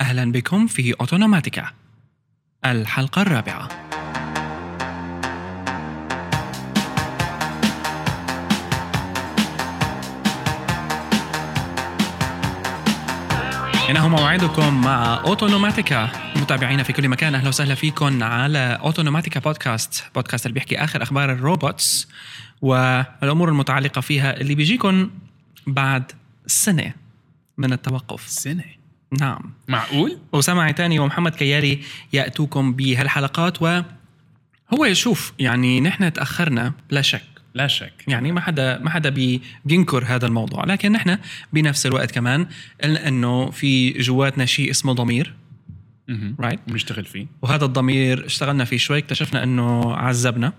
أهلا بكم في أوتونوماتيكا. الحلقة الرابعة. إنه موعدكم مع أوتونوماتيكا. متابعينا في كل مكان أهلا وسهلا فيكم على أوتونوماتيكا بودكاست. بودكاست اللي بيحكي آخر أخبار الروبوتس والأمور المتعلقة فيها اللي بيجيكم بعد سنة من التوقف. سنة. نعم. معقول؟ أسامة عيتاني ومحمد كياري يأتوكم بهالحلقات وهو شوف يعني نحن تأخرنا لا شك. لا شك. يعني ما حدا ما حدا بي بينكر هذا الموضوع. لكن نحن بنفس الوقت كمان قلنا إنه في جواتنا شيء اسمه ضمير. right بنشتغل فيه. وهذا الضمير اشتغلنا فيه شوي اكتشفنا إنه عذبنا.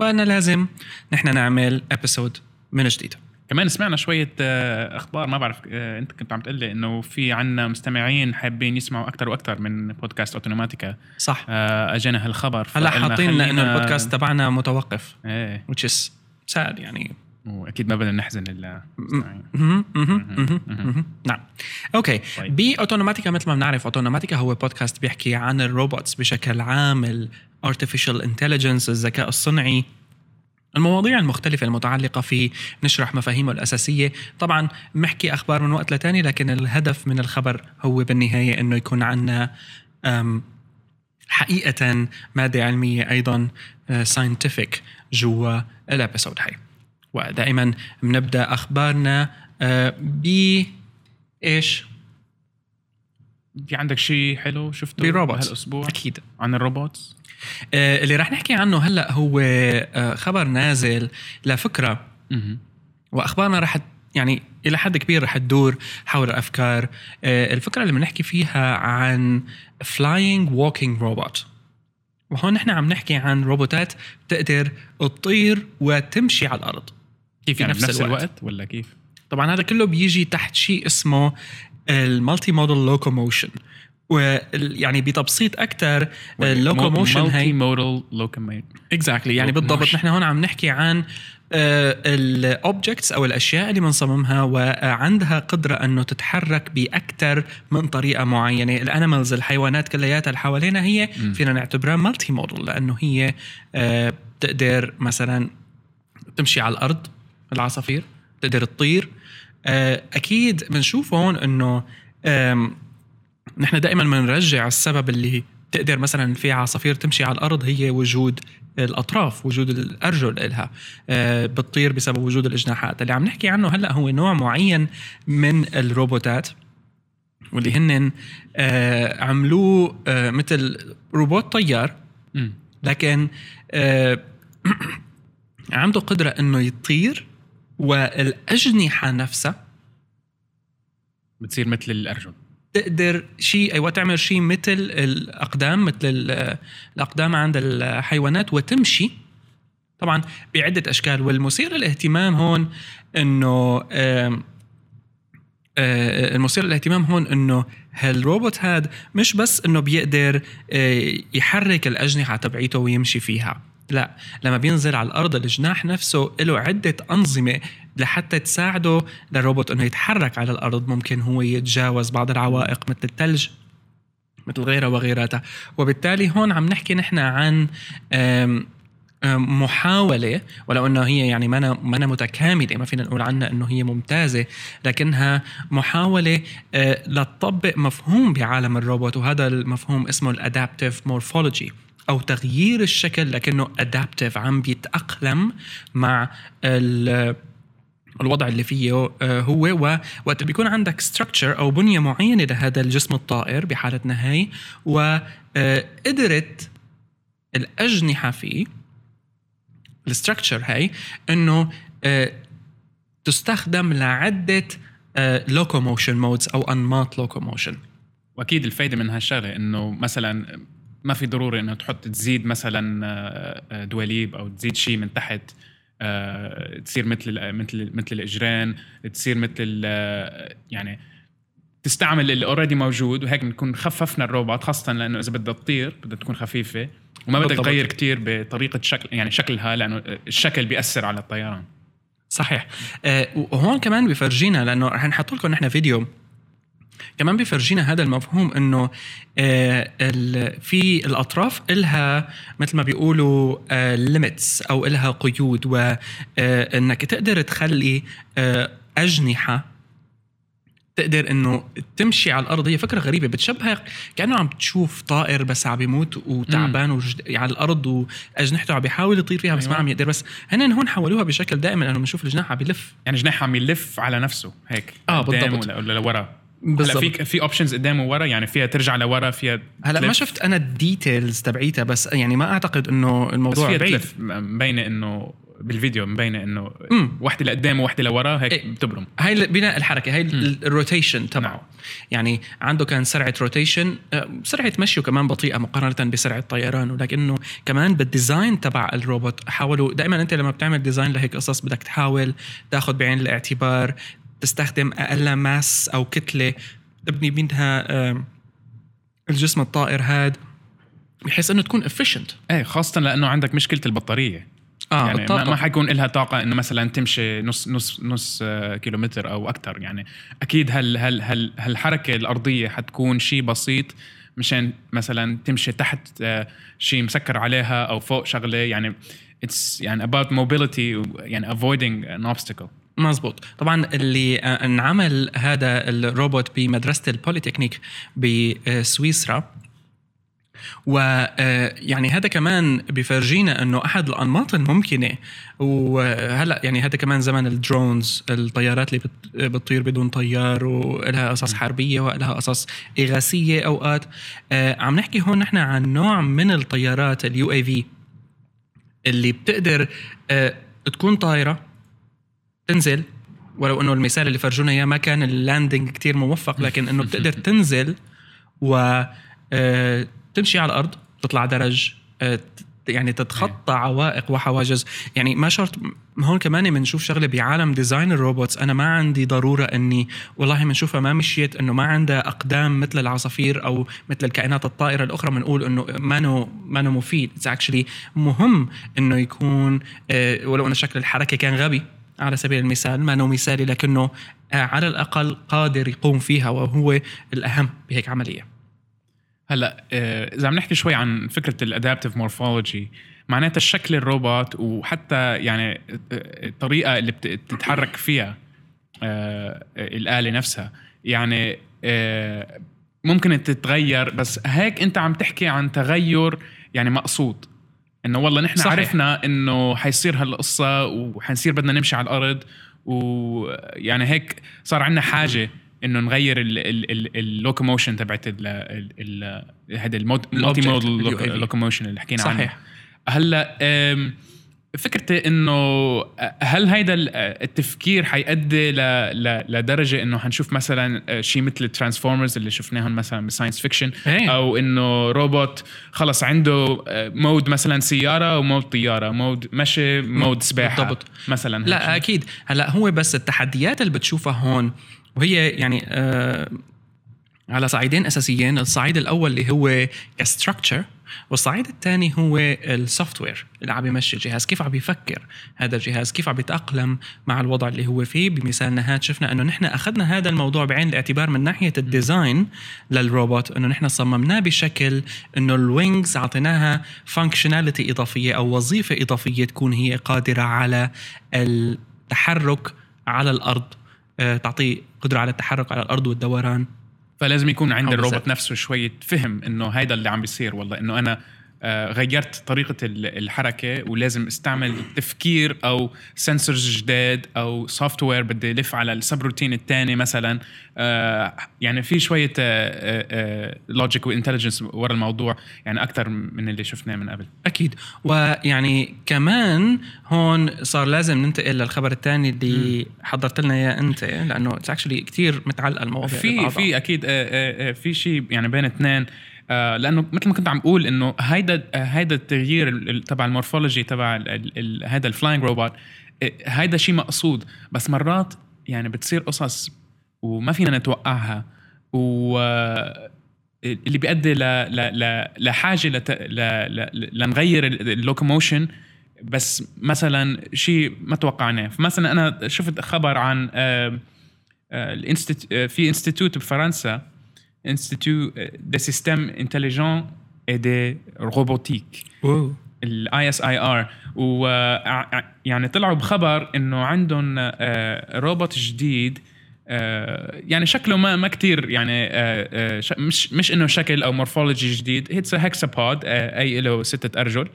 وأن لازم نحن نعمل episode من جديد. كمان سمعنا شوية آه، أخبار ما بعرف آه، أنت كنت عم تقول لي إنه في عنا مستمعين حابين يسمعوا أكثر وأكثر من بودكاست أوتوماتيكا صح. آه، أجانا هالخبر هلا حاطين لنا إنه البودكاست تبعنا متوقف. إيه. Which is sad يعني. وأكيد ما بدنا نحزن مهم. نعم. okay. طيب. باوتوماتيكا مثل ما بنعرف اوتوماتيكا هو بودكاست بيحكي عن ال robots بشكل عام ال artificial intelligence الذكاء الصنعي. المواضيع المختلفة المتعلقة في نشرح مفاهيمه الأساسية. طبعا بنحكي أخبار من وقت لتاني لكن الهدف من الخبر هو بالنهاية أنه يكون عنا حقيقة مادة علمية أيضا scientific جوا ال episode هاي. ودائما بنبدأ أخبارنا آه، ب إيش؟ في عندك شيء حلو شفته ب robots هالأسبوع أكيد. عن الروبوتس؟ آه، اللي رح نحكي عنه هلأ هو آه، خبر نازل لفكرة. وأخبارنا رح يعني إلى حد كبير رح تدور حول أفكار آه، الفكرة اللي بنحكي فيها عن flying walking robot وهون نحن عم نحكي عن روبوتات تقدر تطير وتمشي على الأرض كيف يعني نفس بنفس الوقت. الوقت ولا كيف؟ طبعا هذا كله بيجي تحت شيء اسمه ال multimodal locomotion ويعني بتبسيط أكثر ال locomotion هي modal locomotion exactly يعني بالضبط. نحن هون عم نحكي عن ال objects أو الأشياء اللي بنصممها وعندها قدرة إنه تتحرك باكثر من طريقة معينة. ال animals الحيوانات كلياتها اللي حوالينا هي. فينا نعتبرها multimodal لأنه هي آه، بتقدر مثلا تمشي على الأرض العصافير تقدر تطير. آه، أكيد بنشوف هون إنه نحن دائما بنرجع السبب اللي تقدر مثلا في عصافير تمشي على الأرض هي وجود الأطراف وجود الأرجل إلها آه، بتطير بسبب وجود الاجناحات اللي عم نحكي عنه هلأ هو نوع معين من الروبوتات واللي هن آه، عملوه آه، مثل روبوت طيار. لكن عنده قدرة إنه يطير والأجنحة نفسها بتصير مثل الأرجل تقدر شيء أيوه تعمل شيء مثل الأقدام مثل ال- الأقدام عند الحيوانات وتمشي. طبعا بعدة أشكال والمثير للاهتمام هون إنه المثير للاهتمام هون إنه هالروبوت هاد مش بس إنه بيقدر يحرك الأجنحة تبعيته ويمشي فيها. لا لما بينزل على الأرض الجناح نفسه له عدة أنظمة لحتى تساعده للروبوت إنه يتحرك على الأرض ممكن هو يتجاوز بعض العوائق مثل الثلج مثل غيرها وغيراتها وبالتالي هون عم نحكي نحن عن محاولة ولو إنه هي يعني ما ما متكاملة ما فينا نقول عنها إنه هي ممتازة لكنها محاولة آه، لتطبق مفهوم بعالم الروبوت وهذا المفهوم اسمه ال adaptive morphology أو تغيير الشكل لكنه adaptive عم بيتأقلم مع ال- الوضع اللي فيه آه، هو ووقت بيكون عندك structure أو بنية معينة لهذا الجسم الطائر بحالتنا هي وقدرت الأجنحة فيه ال structure هي إنه آه، تستخدم لعدة locomotion modes أو أنماط locomotion وأكيد الفايدة من هالشغلة إنه مثلا ما في ضروري إنه تحط تزيد مثلا آه، آه، دواليب أو تزيد شيء من تحت. آه، تصير مثل مثل مثل الإجرين تصير مثل ال- يعني تستعمل اللي already موجود وهيك بنكون خففنا الروبوت خاصة لأنه إذا بدها تطير بدها تكون خفيفة وما بدك بالضبط. تغير كتير بطريقة شكل يعني شكلها لأنه الشكل بيأثر على الطيران صحيح آه، وهون كمان بفرجينا لأنه رح نحط لكم نحن فيديو كمان بيفرجينا هذا المفهوم إنه آه، في الأطراف إلها مثل ما بيقولوا ليميتس أو إلها قيود وانك تقدر تخلي آه، أجنحة تقدر إنه تمشي على الأرض. هي فكرة غريبة بتشبه كأنه عم تشوف طائر بس عم بيموت وتعبان وجد... على الأرض وأجنحته عم بيحاول يطير فيها بس ما أيوة. عم يقدر. بس هن هون حولوها بشكل دائم لأنه بنشوف الجناح عم بيلف. يعني جناح عم يلف على نفسه هيك آه، قدام بالضبط. ولا لورا. هلا بالضبط. في في options قدام وورا يعني فيها ترجع لورا فيها هلا ما. شفت أنا ال details تبعيتها بس يعني ما أعتقد إنه بس الموضوع فيها بعيد مبينة إنه بالفيديو مبينة إنه. وحده لقدام ووحده لورا هيك إيه. بتبرم هاي بناء الحركة هاي ال- ال rotation نعم. تبعه يعني عنده كان سرعة rotation آه، سرعة مشيه كمان بطيئة مقارنة بسرعة طيران ولكنه كمان بال design تبع الروبوت حاولوا دائما أنت لما بتعمل design لهيك قصص بدك تحاول تاخذ بعين الاعتبار تستخدم أقل mass أو كتلة. تبني منها الجسم الطائر هاد. بحيث إنه تكون efficient. إيه خاصة لأنه عندك مشكلة البطارية. آه يعني ما, الطاقة. ما حيكون لها طاقة إنه مثلا تمشي نص نص نص آه، كيلومتر أو أكثر يعني أكيد هال هال هال هالحركة الأرضية حتكون شيء بسيط مشان مثلا تمشي تحت آه، شيء مسكر عليها أو فوق شغلة. يعني it's يعني about mobility يعني avoiding an obstacle. مزبوط طبعا اللي آه، انعمل هذا الروبوت بمدرسة البوليتكنيك بسويسرا ويعني هذا كمان بفرجينا إنه أحد الأنماط الممكنة وهلأ يعني هذا كمان زمن ال drones الطيارات اللي بت- بتطير بدون طيار ولها قصص حربية ولها قصص إغاثية أوقات. آه، عم نحكي هون نحن عن نوع من الطيارات ال UAV اللي بتقدر آه، تكون طايرة تنزل ولو إنه المثال اللي فرجونا إياه ما كان ال landing كتير موفق لكن إنه بتقدر تنزل و آه، تمشي على الأرض تطلع درج آه، يعني تتخطى عوائق وحواجز. يعني ما شرط هون كمان بنشوف شغلة بعالم design ال robots. أنا ما عندي ضرورة إني والله بنشوفها ما مشيت إنه ما عندها أقدام مثل العصافير أو مثل الكائنات الطائرة الأخرى بنقول إنه مانو مانو مفيد. it's actually مهم إنه يكون آه، ولو إنه شكل الحركة كان غبي. على سبيل المثال ما انه مثالي لكنه آه، على الأقل قادر يقوم فيها وهو الأهم بهيك عملية. هلأ آه، إذا عم نحكي شوي عن فكرة الادابتيف مورفولوجي معناتها الشكل الروبوت وحتى يعني آه، الطريقة اللي بت- بتتحرك فيها الآلة نفسها. يعني ممكن تتغير بس هيك أنت عم تحكي عن تغير يعني مقصود. إنه والله نحن صحيح. عرفنا إنه حيصير هالقصة وحنصير بدنا نمشي على الأرض ويعني هيك صار عندنا حاجة إنه نغير ال locomotion تبعت هذا ال multimodal. locomotion اللي حكينا عنه صحيح هلأ فكرتي إنه هل هيدا ال- التفكير حيؤدي ل- ل- لدرجة إنه حنشوف مثلا شيء مثل ال Transformers اللي شفناهم مثلا بال science fiction. أو إنه روبوت خلص عنده mode مثلا سيارة و mode طيارة mode مشي mode سباحة بالضبط. مثلا لا شيء. أكيد هلأ هو بس التحديات اللي بتشوفها هون وهي يعني آه على صعيدين أساسيين الصعيد الأول اللي هو ك structure والصعيد الثاني هو ال software اللي عم يمشي الجهاز. كيف عم يفكر هذا الجهاز؟ كيف عم يتأقلم مع الوضع اللي هو فيه؟ بمثالنا هاد شفنا إنه نحن أخذنا هذا الموضوع بعين الاعتبار من ناحية ال design للروبوت إنه نحن صممناه بشكل إنه ال wings أعطيناها functionality إضافية أو وظيفة إضافية تكون هي قادرة على التحرك على الأرض آه، تعطيه قدرة على التحرك على الأرض والدوران. فلازم يكون عند الروبوت. نفسه شوية فهم إنه هيدا اللي عم بيصير والله إنه أنا غيرت طريقة ال- الحركة ولازم استعمل تفكير أو sensors جداد أو software بدي يلف على ال subroutine الثاني مثلا. آه، يعني في شوية logic و intelligence ورا الموضوع يعني أكثر من اللي شفناه من قبل. أكيد. ويعني كمان هون صار لازم ننتقل للخبر الثاني اللي حضرت لنا إياه أنت لأنه it's actually كثير متعلقه المواضيع في. في آه، آه، آه، في شيء يعني بين اثنين. آه، لأنه مثل ما كنت عم أقول إنه هيدا آه، هيدا التغيير ال- ال- تبع ال morphology تبع هيدا ال flying robot آه، هيدا شيء مقصود. بس مرات يعني بتصير قصص وما فينا نتوقعها و آه، اللي بيؤدي ل ل ل لحاجة لت ل ل لنغير ال- ال locomotion بس مثلا شيء ما توقعناه. فمثلا أنا شفت خبر عن آه، آه، آه، في institut بفرنسا Institut des Systèmes Intelligents et de Robotique. ال ISIR و يعني طلعوا بخبر انه عندهم روبوت جديد يعني شكله ما ما كثير يعني مش مش انه شكل أو morphology جديد it's hexapod اي له سته ارجل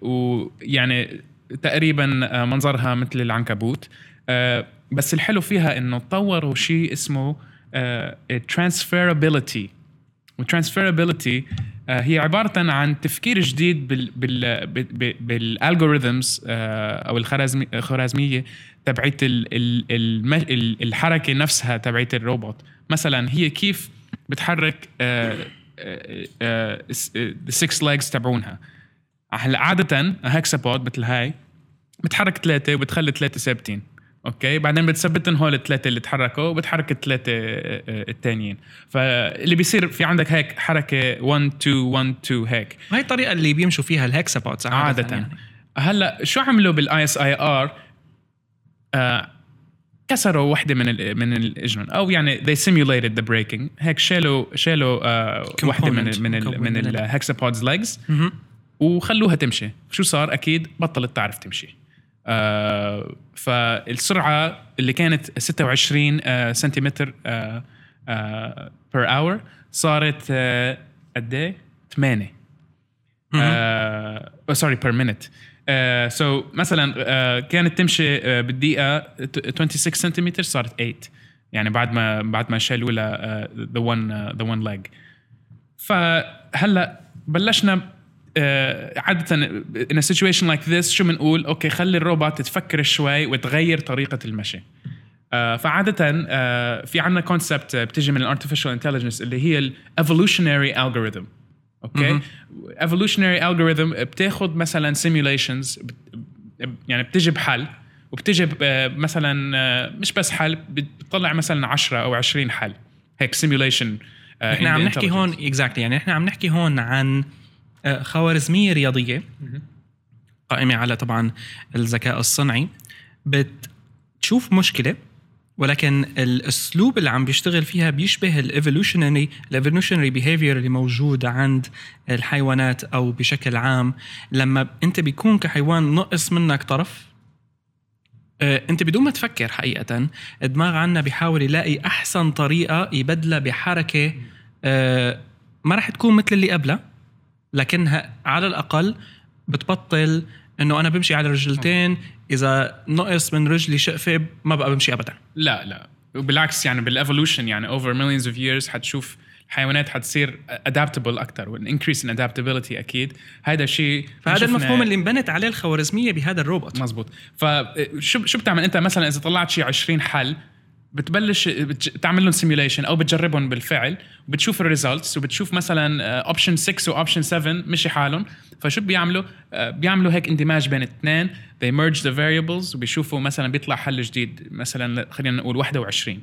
ويعني تقريبا منظرها مثل العنكبوت بس الحلو فيها انه طوروا شيء اسمه transferability وال transferability هي عبارة عن تفكير جديد بال بال بال algorithms أو الخوارزمي- الخوارزمية تبعت الحركة نفسها تبعت الروبوت. مثلا هي كيف بتحرك ال six legs تبعونها. هلا عادة hexapod مثل هاي بتحرك ثلاثة وبتخلي ثلاثة ثابتين. okay؟ بعدين بتثبتن هول الثلاثة اللي تحركوا وبتحرك الثلاثة آه، آه، التانيين. فاللي بيصير في عندك هيك حركة 1 2 1 2 هيك. هاي الطريقة اللي بيمشوا فيها ال hexapods عادة, عادة. يعني. هلأ شو عملوا بال ISIR كسروا وحدة من ال من إجريهن أو يعني they simulated the breaking. هيك شالوا شالوا آه وحدة من ال من ال مكون من من ال- ال hexapod's legs. وخلوها تمشي. شو صار؟ أكيد بطلت تعرف تمشي. آه فالسرعة اللي كانت 26 آه سنتيمتر آه آه per hour صارت آه قد إيه؟ 8 مهم. sorry per minute so مثلا آه كانت تمشي آه بالدقيقة ت- 26 سنتيمتر صارت 8 يعني بعد ما بعد ما شالوا لها the one the one leg فهلأ بلشنا آه، عادة in a situation like this شو بنقول okay خلي الروبوت تفكر شوي وتغير طريقة المشي. آه، فعادة آه، في عندنا concept بتيجي من ال artificial intelligence اللي هي ال evolutionary algorithm. okay؟ evolutionary algorithm بتاخذ مثلا simulations يعني بتجي بحل وبتجي آه، مثلا آه، مش بس حل بتطلع مثلا 10 أو 20 حل. هيك simulation آه، إحنا عم نحكي. هون exactly يعني إحنا عم نحكي هون عن آه، خوارزمية رياضية قائمة على طبعا الذكاء الصنعي بتشوف مشكلة ولكن الأسلوب اللي عم بيشتغل فيها بيشبه ال evolutionary ال evolutionary behavior اللي موجود عند الحيوانات أو بشكل عام. لما أنت بيكون كحيوان نقص منك طرف آه، أنت بدون ما تفكر حقيقه الدماغ عنا بيحاول يلاقي أحسن طريقة يبدلها بحركة آه، ما راح تكون مثل اللي قبلها. لكنها على الأقل بتبطل إنه أنا بمشي على رجلتين. إذا نقص من رجلي شقفه ما بقى بمشي ابدا. لا لا. وبالعكس يعني بالايفولوشن يعني over millions of years حتشوف الحيوانات حتصير adaptable أكثر وال increase in adaptability أكيد. هذا شيء فهذا المفهوم اللي انبنت عليه الخوارزمية بهذا الروبوت. مزبوط فشو شو بتعمل؟ أنت مثلا إذا طلعت شيء 20 حل بتبلش تعمل لهم simulation أو بتجربهم بالفعل وبتشوف ال results وبتشوف مثلا option 6 و option 7 مشي حالهم. فشو بيعملوا؟ آه، بيعملوا هيك اندماج بين الاثنين they merge the variables وبيشوفوا مثلا بيطلع حل جديد مثلا خلينا نقول 21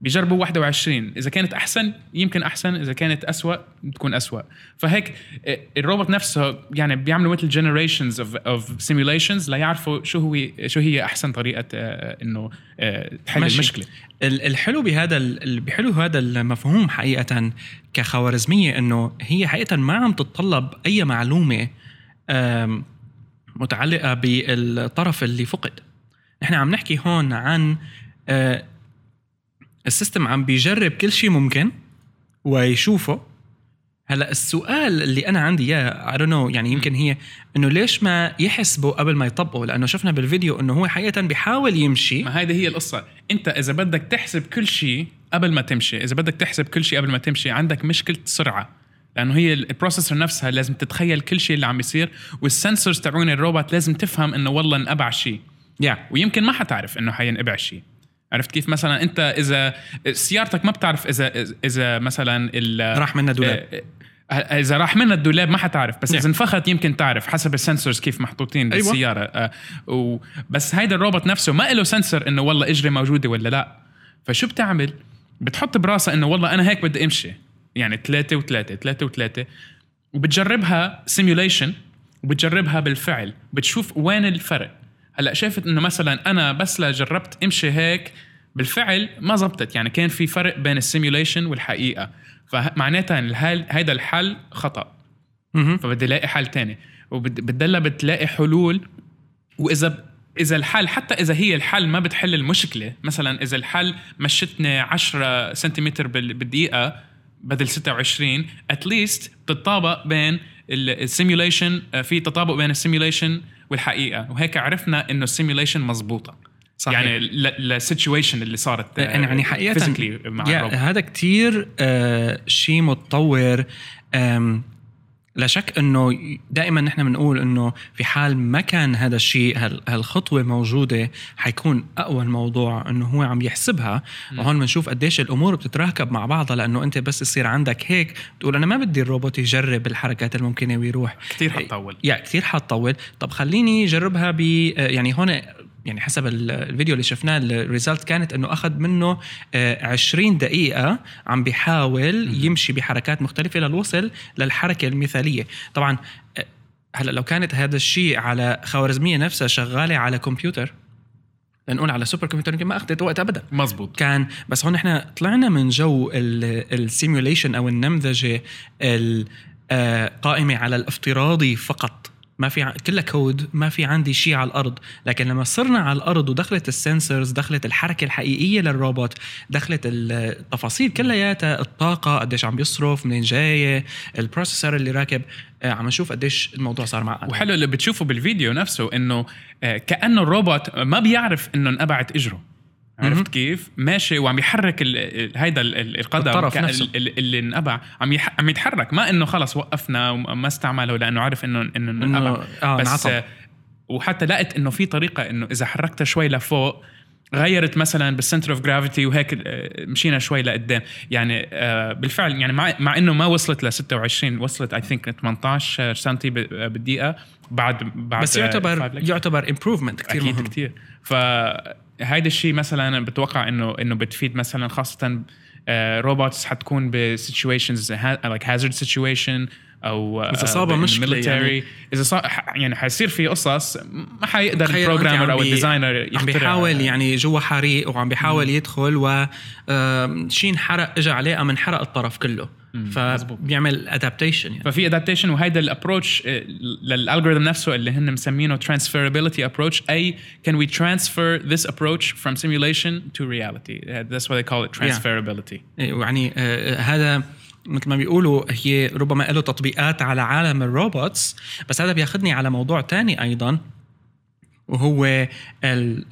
بيجربوا 21 إذا كانت أحسن يمكن أحسن. إذا كانت أسوأ بتكون أسوأ. فهيك آه، الروبوت نفسه يعني بيعملوا مثل generations of of simulations ليعرفوا شو هو شو هي أحسن طريقة آه، إنه آه، تحل ماشي. المشكلة. ال- الحلو بهذا بحلو هذا المفهوم حقيقة كخوارزمية إنه هي حقيقة ما عم تتطلب أي معلومة آم، متعلقة بالطرف اللي فقد. نحن عم نحكي هون عن ال system عم بيجرب كل شيء ممكن ويشوفه. هلا السؤال اللي أنا عندي إياه don't know يعني يمكن هي إنه ليش ما يحسبوا قبل ما يطبقوا لأنه شفنا بالفيديو إنه هو حقيقه بيحاول يمشي. ما هيدي هي القصة. أنت إذا بدك تحسب كل شيء قبل ما تمشي إذا بدك تحسب كل شيء قبل ما تمشي عندك مشكلة سرعة. لأنه هي ال processor نفسها لازم تتخيل كل شيء اللي عم بيصير وال sensors تبعون الروبوت لازم تفهم إنه والله انقبع شيء يا ويمكن ما حتعرف إنه حينقبع شيء عرفت كيف؟ مثلا أنت إذا سيارتك ما بتعرف إذا إذا مثلا راح منها دولاب. آه، إذا راح منها الدولاب ما حتعرف بس نعم. اذا انفخت يمكن تعرف حسب ال sensors كيف محطوطين أيوة. بالسيارة. آه، و بس هيدا الروبوت نفسه ما له sensor إنه والله إجري موجودة ولا لا. فشو بتعمل؟ بتحط براسها إنه والله أنا هيك بدي أمشي. يعني ثلاثة وثلاثة ثلاثة وثلاثة. وبتجربها simulation وبتجربها بالفعل. بتشوف وين الفرق. هلا شافت إنه مثلا أنا بس لا جربت امشي هيك بالفعل ما زبطت. يعني كان في فرق بين ال simulation والحقيقة. فمعناتها الحل هيدا الحل خطأ. فبدي ألاقي حل تاني. وبتدلها بتلاقي حلول. وإذا إذا الحل حتى إذا هي الحل ما بتحل المشكلة مثلا إذا الحل مشتني 10 سنتيمتر بال- بالدقيقة بدل 26 at least بتطابق بين ال simulation في تطابق بين ال simulation والحقيقة وهيك عرفنا إنه ال simulation مزبوطه صحيح. يعني لل situation اللي صارت يعني حقيقة physically مع الروبوت. هذا كتير آه شيء متطور لا شك إنه دائما نحن بنقول إنه في حال ما كان هذا الشيء هال- هالخطوة موجودة حيكون أقوى الموضوع إنه هو عم يحسبها. وهون بنشوف قديش الأمور بتتراكب مع بعضها لأنه أنت بس يصير عندك هيك بتقول أنا ما بدي الروبوت يجرب الحركات الممكنة ويروح. كثير حتطول. يا كثير حتطول. طب خليني جربها ب يعني هون يعني حسب ال- الفيديو اللي شفناه الريزلت كانت إنه أخذ منه آه، 20 دقيقة عم بيحاول يمشي بحركات مختلفة للوصل للحركة المثالية. طبعا آه، هلأ لو كانت هذا الشيء على خوارزمية نفسها شغالة على كمبيوتر لنقول على supercomputer يمكن ما أخذت وقت ابدا. مزبوط كان بس هون إحنا طلعنا من جو ال simulation أو النمذجة القائمه على الافتراضي فقط. ما في ع- كلها كود ما في عندي شيء على الأرض لكن لما صرنا على الأرض ودخلت ال sensors دخلت الحركة الحقيقية للروبوت دخلت التفاصيل كلياتها الطاقة قديش عم بيصرف منين جاية ال processor اللي راكب آه، عم نشوف قديش الموضوع صار معقد وحلو اللي بتشوفه بالفيديو نفسه إنه آه، كأنه الروبوت ما بيعرف إنه انقبعت إجره. عرفت كيف؟ ماشي وعم يحرك ال- هيدا ال- ال- القدم الطرف نفسه. ال- ال- اللي انقبع عم يح... عم يتحرك ما إنه خلص وقفنا وما استعمله لأنه عارف انه إنه انقبع آه بس انعطل. آه، وحتى لقيت إنه في طريقة إنه إذا حركتها شوي لفوق غيرت مثلا بال center of gravity وهيك آه، مشينا شوي لقدام يعني آه، بالفعل يعني مع مع إنه ما وصلت ل 26 وصلت I think 18 سنتي بالدقيقة بعد بعد بس آه، يعتبر. يعتبر improvement كثير أكيد مهم كثير فهيدا الشيء مثلا بتوقع إنه إنه بتفيد مثلا خاصة robots حتكون ب situations like hazard situation أو إذا صابها مشكلة يعني. إذا صار يعني حيصير في قصص ما حيقدر ال programmer عم أو ال designer عم يخترع. بيحاول يعني جوا حريق وعم بيحاول يدخل و آم، شيء انحرق اجى عليه قام انحرق الطرف كله. فبيعمل adaptation يعني. ففي adaptation وهيدا ال approach لل algorithm نفسه اللي هن مسمينه transferability approach أي can we transfer this approach from simulation to reality that's why they call it transferability. يعني آه، هذا مثل ما بيقولوا هي ربما له تطبيقات على عالم الروبوتس بس هذا بياخذني على موضوع تاني أيضا. وهو آه،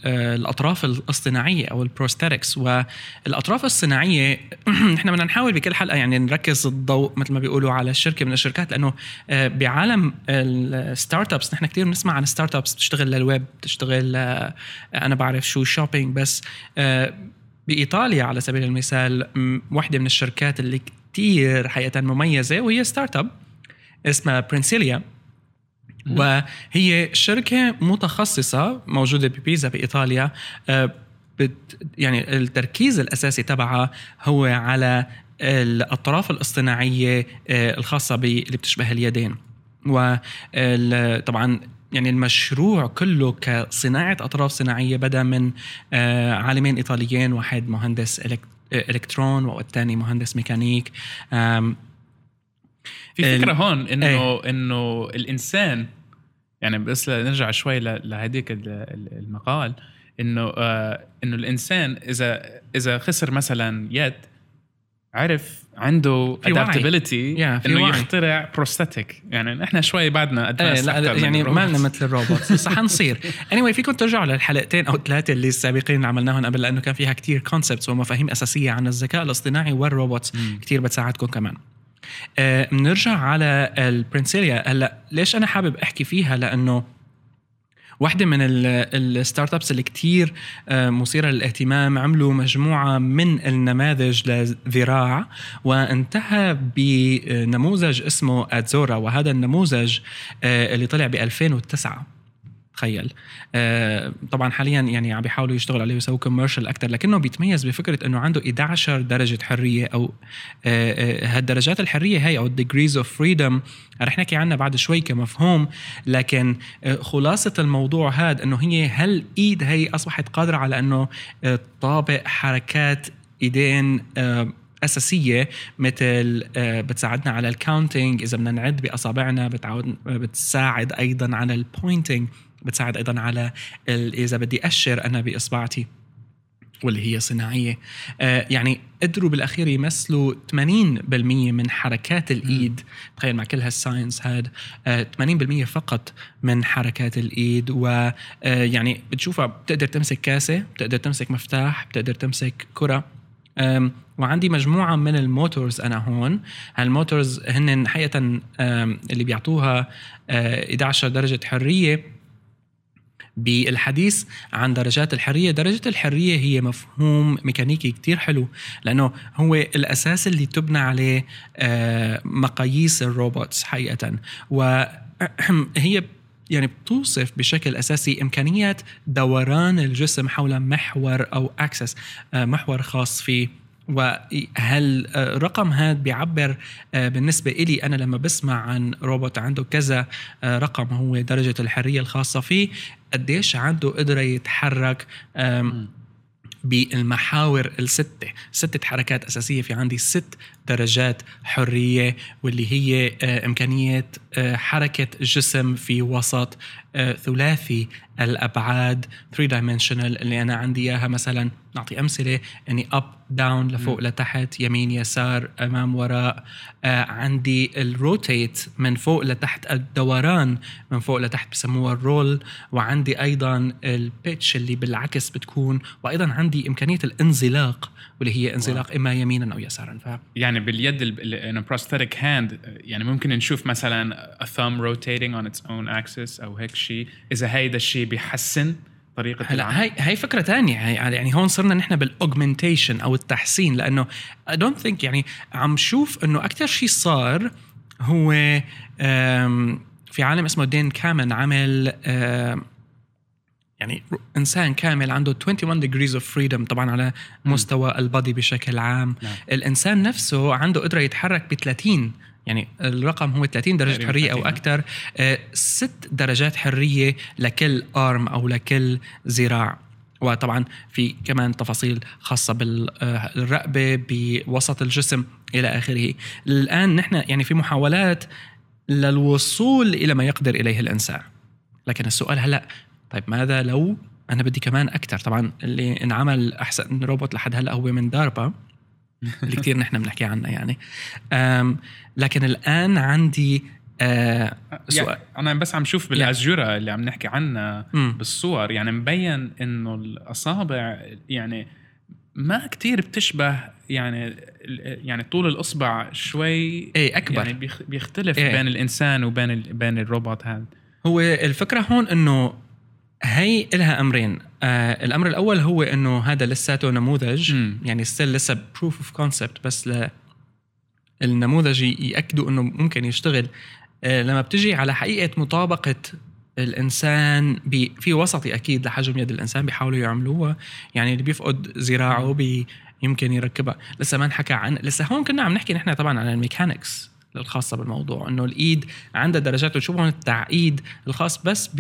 الأطراف الاصطناعية أو ال prosthetics والأطراف الصناعية نحن بدنا نحاول بكل حلقة يعني نركز الضوء مثل ما بيقولوا على الشركة من الشركات لأنه آه، بعالم ال startups نحن كثير بنسمع عن startups بتشتغل للويب بتشتغل آه، أنا بعرف شو shopping بس بإيطاليا على سبيل المثال واحدة من الشركات اللي كتير حقيقة مميزة وهي startup اسمها Prensilia وهي شركة متخصصة موجودة ببيزا بإيطاليا آه، بت يعني التركيز الأساسي تبعها هو على الأطراف الاصطناعية آه، الخاصة باللي بتشبه اليدين. وطبعا يعني المشروع كله كصناعة أطراف صناعية بدأ من آه، عالمين إيطاليين واحد مهندس إلكترون والثاني مهندس ميكانيك. في فكرة هون إنه إيه. إنه الإنسان يعني بس نرجع شوي لهديك ال- ال- المقال إنه آه إنه الإنسان إذا إذا خسر مثلا يد عرف عنده. adaptability يا، في إنه وعي. يخترع prosthetic يعني نحن شوي بعدنا إيه لا, لا من يعني. ما لنا مثل الروبوت بس حنصير anyway فيكم ترجعوا للحلقتين أو ثلاثة اللي السابقين اللي عملناهم قبل لأنه كان فيها كتير concepts ومفاهيم أساسية عن الذكاء الاصطناعي وال robots. كتير بتساعدكم كمان بنرجع على ال Prensilia. هلا ليش أنا حابب أحكي فيها؟ لأنه واحدة من ال- ال startups اللي كتير آه، مثيرة للاهتمام عملوا مجموعة من النماذج لذراع وانتهى بنموذج اسمه Azzurra وهذا النموذج آه، اللي طلع ب 2009 تخيل. آه طبعا حاليا يعني عم بيحاولوا يشتغلوا عليه ويسووا commercial أكثر لكنه بيتميز بفكرة إنه عنده 11 درجة حرية أو آه آه هالدرجات الحرية هي أو ال degrees of freedom رح نحكي عنها بعد شوي كمفهوم لكن خلاصة الموضوع هذا إنه هي هال إيد هي أصبحت قادرة على إنه تطابق حركات إيدين أساسية مثل بتساعدنا على ال counting إذا بدنا نعد بأصابعنا بتساعد أيضا على ال pointing بتساعد أيضا على إذا بدي أشر أنا باصبعتي واللي هي صناعية. آه يعني قدروا بالأخير يمثلوا 80% من حركات الإيد. تخيل مع كل هالساينس هاد. آه 80% فقط من حركات الإيد. ويعني آه بتشوفها بتقدر تمسك كاسة بتقدر تمسك مفتاح بتقدر تمسك كرة. وعندي مجموعة من الموتورز أنا هون. هالموتورز هن حقيقة اللي بيعطوها 11 درجة حرية. بالحديث عن درجات الحرية. درجة الحرية هي مفهوم ميكانيكي كتير حلو لأنه هو الأساس اللي تبنى عليه مقاييس ال robots حقيقة. وهي يعني بتوصف بشكل أساسي امكانيه دوران الجسم حول محور أو axis محور خاص فيه وهالرقم هذا بيعبر بالنسبة إلي أنا لما بسمع عن روبوت عنده كذا رقم هو درجة الحرية الخاصة فيه قديش عنده قدرة يتحرك بالمحاور الستة. ستة حركات أساسية. في عندي ست درجات حرية واللي هي إمكانية حركة الجسم في وسط ثلاثي الأبعاد 3 dimensional اللي أنا عندي إياها مثلا نعطي أمثلة يعني up down لفوق. لتحت يمين يسار أمام وراء آه عندي ال rotate من فوق لتحت الدوران من فوق لتحت بسموها ال roll وعندي أيضا ال pitch اللي بالعكس بتكون وأيضا عندي إمكانية الانزلاق واللي هي انزلاق yaw. إما يمينا أو يسارا ف يعني باليد in prosthetic hand يعني ممكن نشوف مثلا a thumb rotating on its own axis أو هيك شيء. إذا هيدا الشيء بيحسن طريقة هلا هاي هاي فكرة ثانية يعني هون صرنا نحن بال augmentation أو التحسين لأنه I don't think يعني عم شوف إنه أكثر شيء صار هو في عالم اسمه Dean Kamen عمل يعني إنسان كامل عنده 21 degrees of freedom طبعا على مستوى ال body بشكل عام. نعم. الإنسان نفسه عنده قدرة يتحرك ب 30 يعني الرقم هو 30 درجة حرية أو أكثر آه، ست درجات حرية لكل arm أو لكل ذراع. وطبعا في كمان تفاصيل خاصة بالرقبة بوسط الجسم إلى آخره. الآن نحن يعني في محاولات للوصول إلى ما يقدر إليه الإنسان. لكن السؤال هلأ طيب ماذا لو أنا بدي كمان أكثر طبعا اللي انعمل أحسن روبوت لحد هلأ هو من داربا اللي كثير نحن بنحكي عنها يعني. لكن الآن عندي آه سؤال. يعني أنا بس عم شوف بالازجره اللي عم نحكي عنها بالصور. يعني مبين إنه الأصابع يعني ما كتير بتشبه يعني يعني طول الأصبع شوي إيه أكبر. يعني بيختلف إيه. بين الإنسان وبين بين الروبوت هذا. هو الفكرة هون إنه هي لها أمرين. آه الأمر الأول هو إنه هذا لساته نموذج. م. يعني still لسه proof of concept بس ل النموذج يأكدوا إنه ممكن يشتغل. آه لما بتجي على حقيقة مطابقة الإنسان بي في وسطي أكيد لحجم يد الإنسان بيحاولوا يعملوها. يعني اللي بيفقد ذراعه بي يمكن يركبها. لسه ما نحكى عن لسه هون كنا عم نحكي نحن طبعا عن ال mechanics. الخاصة بالموضوع إنه الإيد عندها درجات وشو هون التعقيد الخاص؟ بس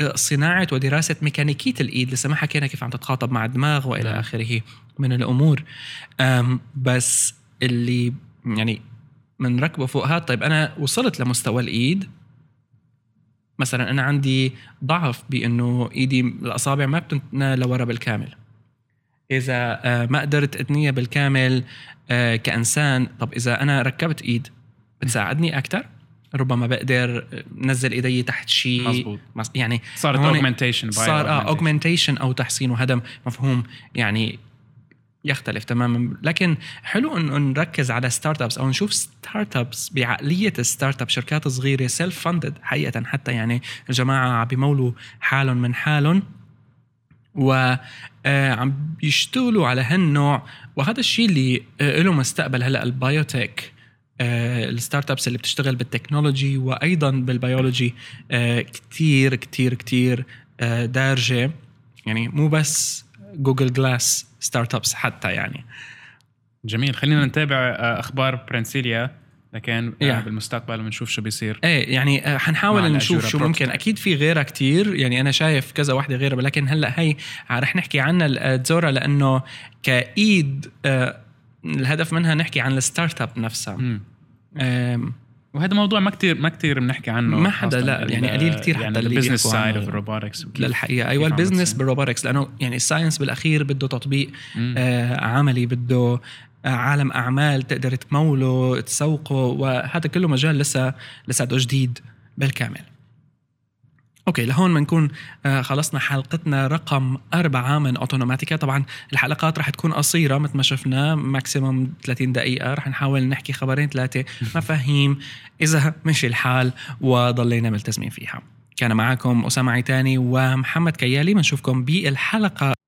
بصناعة ودراسة ميكانيكية الإيد لسه ما حكينا كيف عم تتخاطب مع الدماغ وإلى نعم. آخره من الأمور. بس اللي يعني ركبة فوق هذا طيب أنا وصلت لمستوى الإيد. مثلا أنا عندي ضعف بإنه إيدي الأصابع ما بتنتنى لورا بالكامل. إذا آه، ما قدرت أتنيها بالكامل آه، كإنسان طب إذا أنا ركبت إيد بتساعدني أكثر ربما بقدر نزل إيدي تحت شيء مزبوط يعني صارت augmentation صار آه augmentation أو تحسين وهذا مفهوم يعني يختلف تماما. لكن حلو انه نركز على startups أو نشوف startups بعقلية startup شركات صغيرة self-funded حقيقة حتى يعني الجماعة عم بيمولوا حالهم من حالهم. و آه، بيشتغلوا على هالنوع. وهذا الشيء اللي آه، له مستقبل هلأ ال biotech ال startups اللي بتشتغل بال technology وأيضا بالبيولوجي آه، كتير كتير كتير آه، دارجة. يعني مو بس جوجل جلاس ستارت ابس حتى يعني. جميل. خلينا نتابع آه، أخبار برانسيليا لكن آه، يا. بالمستقبل بنشوف شو بيصير. إيه يعني آه، حنحاول نشوف شو. ممكن. أكيد في غيرها كتير. يعني أنا شايف كذا واحدة غيرها ولكن هلأ هي رح نحكي عنها التزورا لأنه كإيد آه، الهدف منها نحكي عن الستارت اب نفسها. وهذا موضوع ما كتير ما كتير بنحكي عنه ما حدا لا، يعني قليل كتير حتى يعني البزنس سايد. اوف الروبوتكس للحقيقة أيوه البزنس. بالروبوتكس لأنه يعني الساينس بالأخير بده تطبيق آه عملي بده آه، عالم أعمال تقدر تموله تسوقه وهذا كله مجال لسه لساته جديد بالكامل okay لهون بنكون آه خلصنا حلقتنا رقم أربعة من أوتونوماتيكا. طبعا الحلقات رح تكون قصيرة مثل ما شفنا maximum 30 دقيقة. رح نحاول نحكي خبرين ثلاثة مفاهيم. إذا مشي الحال وضلينا ملتزمين فيها. كان معكم أسامة عيتاني ومحمد كيالي. بنشوفكم بالحلقة